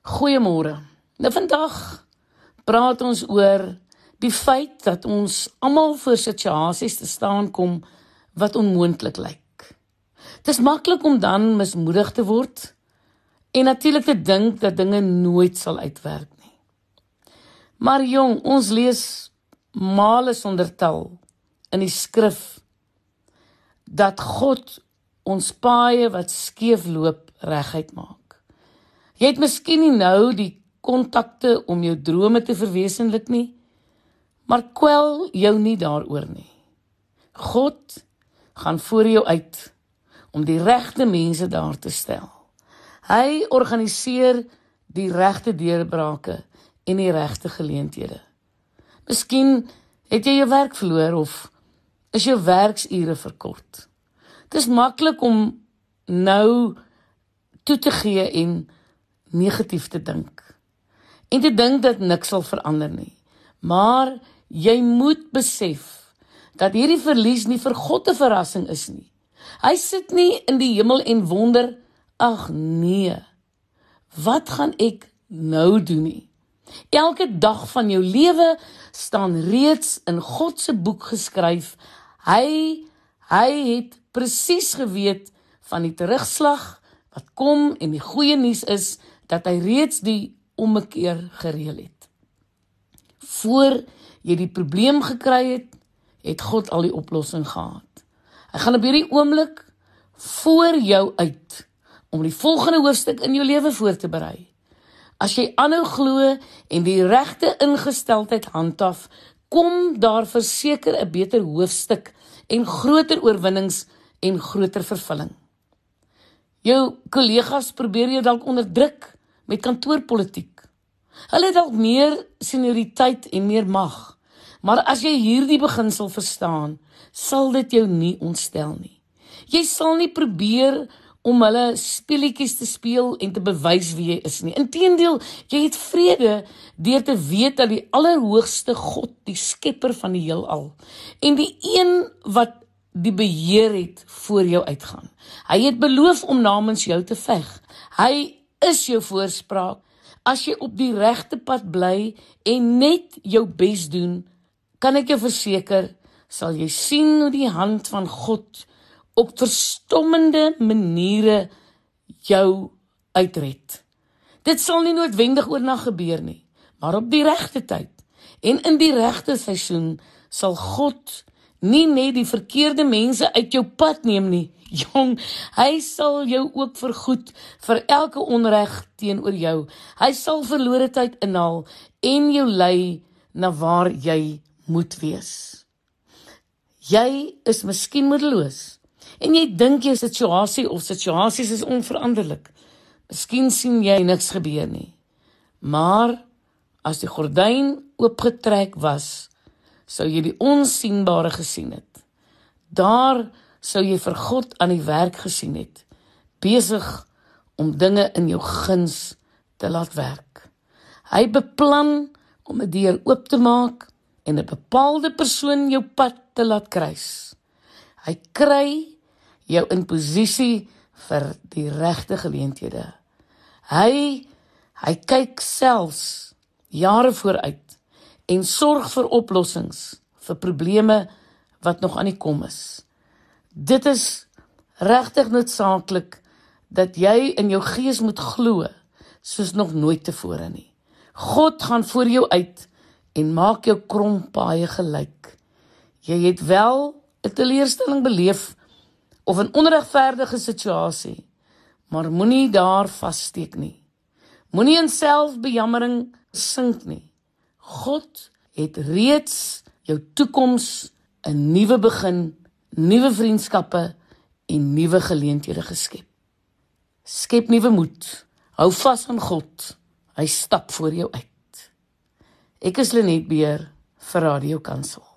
Goeiemôre. Nou vandag praat ons oor die feit dat ons almal voor situasies te staan kom wat onmoontlik lyk. Dit is maklik om dan mismoedig te word en natuurlik te dink dat dinge nooit sal uitwerk nie. Maar jong, ons lees male sonder tel in die skrif dat God ons paaie wat skeef loop reguit maak. Jy het miskien nie nou die kontakte om jou drome te verwesenlik nie, maar kwel jou nie daaroor nie. God gaan voor jou uit om die regte mense daar te stel. Hy organiseer die regte deurbrake en die regte geleenthede. Miskien het jy jou werk verloor of is jou werksure verkort. Dit is maklik om nou toe te gee en negatief te dink en te dink dat niks sal verander nie. Maar jy moet besef dat hierdie verlies nie vir God 'n verrassing is nie. Hy sit nie in die hemel en wonder, ag nee. Wat gaan ek nou doen nie? Elke dag van jou lewe staan reeds in God se boek geskryf. Hy hy het presies geweet van die terugslag wat kom en die goeie nuus is dat hy reeds die ommekeer gereël het. Voor jy die probleem gekry het, het God al die oplossing gehad. Hy gaan op hierdie oomblik voor jou uit om die volgende hoofstuk in jou lewe voor te berei. As jy aanhou glo en die regte ingesteldheid handhaaf, kom daar verseker 'n beter hoofstuk en groter oorwinnings en groter vervulling. Jou kollegas probeer jou dalk onderdruk met kantoorpolitiek. Hulle het dalk meer senioriteit en meer mag. Maar as jy hierdie beginsel verstaan, sal dit jou nie ontstel nie. Jy sal nie probeer om hulle speletjies te speel en te bewys wie jy is nie. Inteendeel, jy het vrede deur te weet dat die Allerhoogste God, die Skepper van die heelal en die een wat die beheer het voor jou uitgaan. Hy het beloof om namens jou te veg. Hy is jou voorspraak. As jy op die regte pad bly en net jou bes doen, kan ek jou verseker, sal jy sien hoe die hand van God op verstommende maniere jou uitred. Dit sal nie noodwendig oornag gebeur nie, maar op die regte tyd en in die regte seisoen sal God nie net die verkeerde mense uit jou pad neem nie. Jong, hy sal jou ook vergoed vir elke onreg teenoor jou. Hy sal verlore tyd inhaal en jou lei na waar jy moet wees. Jy is miskien moedeloos en jy dink jou situasie of situasies is onveranderlik. Miskien sien jy niks gebeur nie. Maar as die gordyn oopgetrek was, sou jy die onsigbare gesien het. Daar sou jy vir God aan die werk gesien het, besig om dinge in jou guns te laat werk. Hy beplan om 'n deur oop te maak en 'n bepaalde persoon jou pad te laat kruis. Hy kry jou in posisie vir die regte geleenthede. Hy hy kyk selfs jare vooruit en sorg vir oplossings vir probleme wat nog aan die kom is. Dit is regtig noodsaaklik dat jy in jou gees moet glo soos nog nooit tevore nie. God gaan voor jou uit en maak jou krompaaie gelyk. Jy het wel 'n teleurstelling beleef of 'n onregverdige situasie, maar moenie daar vassteek nie. Moenie in selfbejammering sink nie. God het reeds jou toekoms 'n nuwe begin, nuwe vriendskappe en nuwe geleenthede geskep. Skep nuwe moed. Hou vas aan God. Hy stap voor jou uit. Ek is Lenet Beer vir Radio Kansel.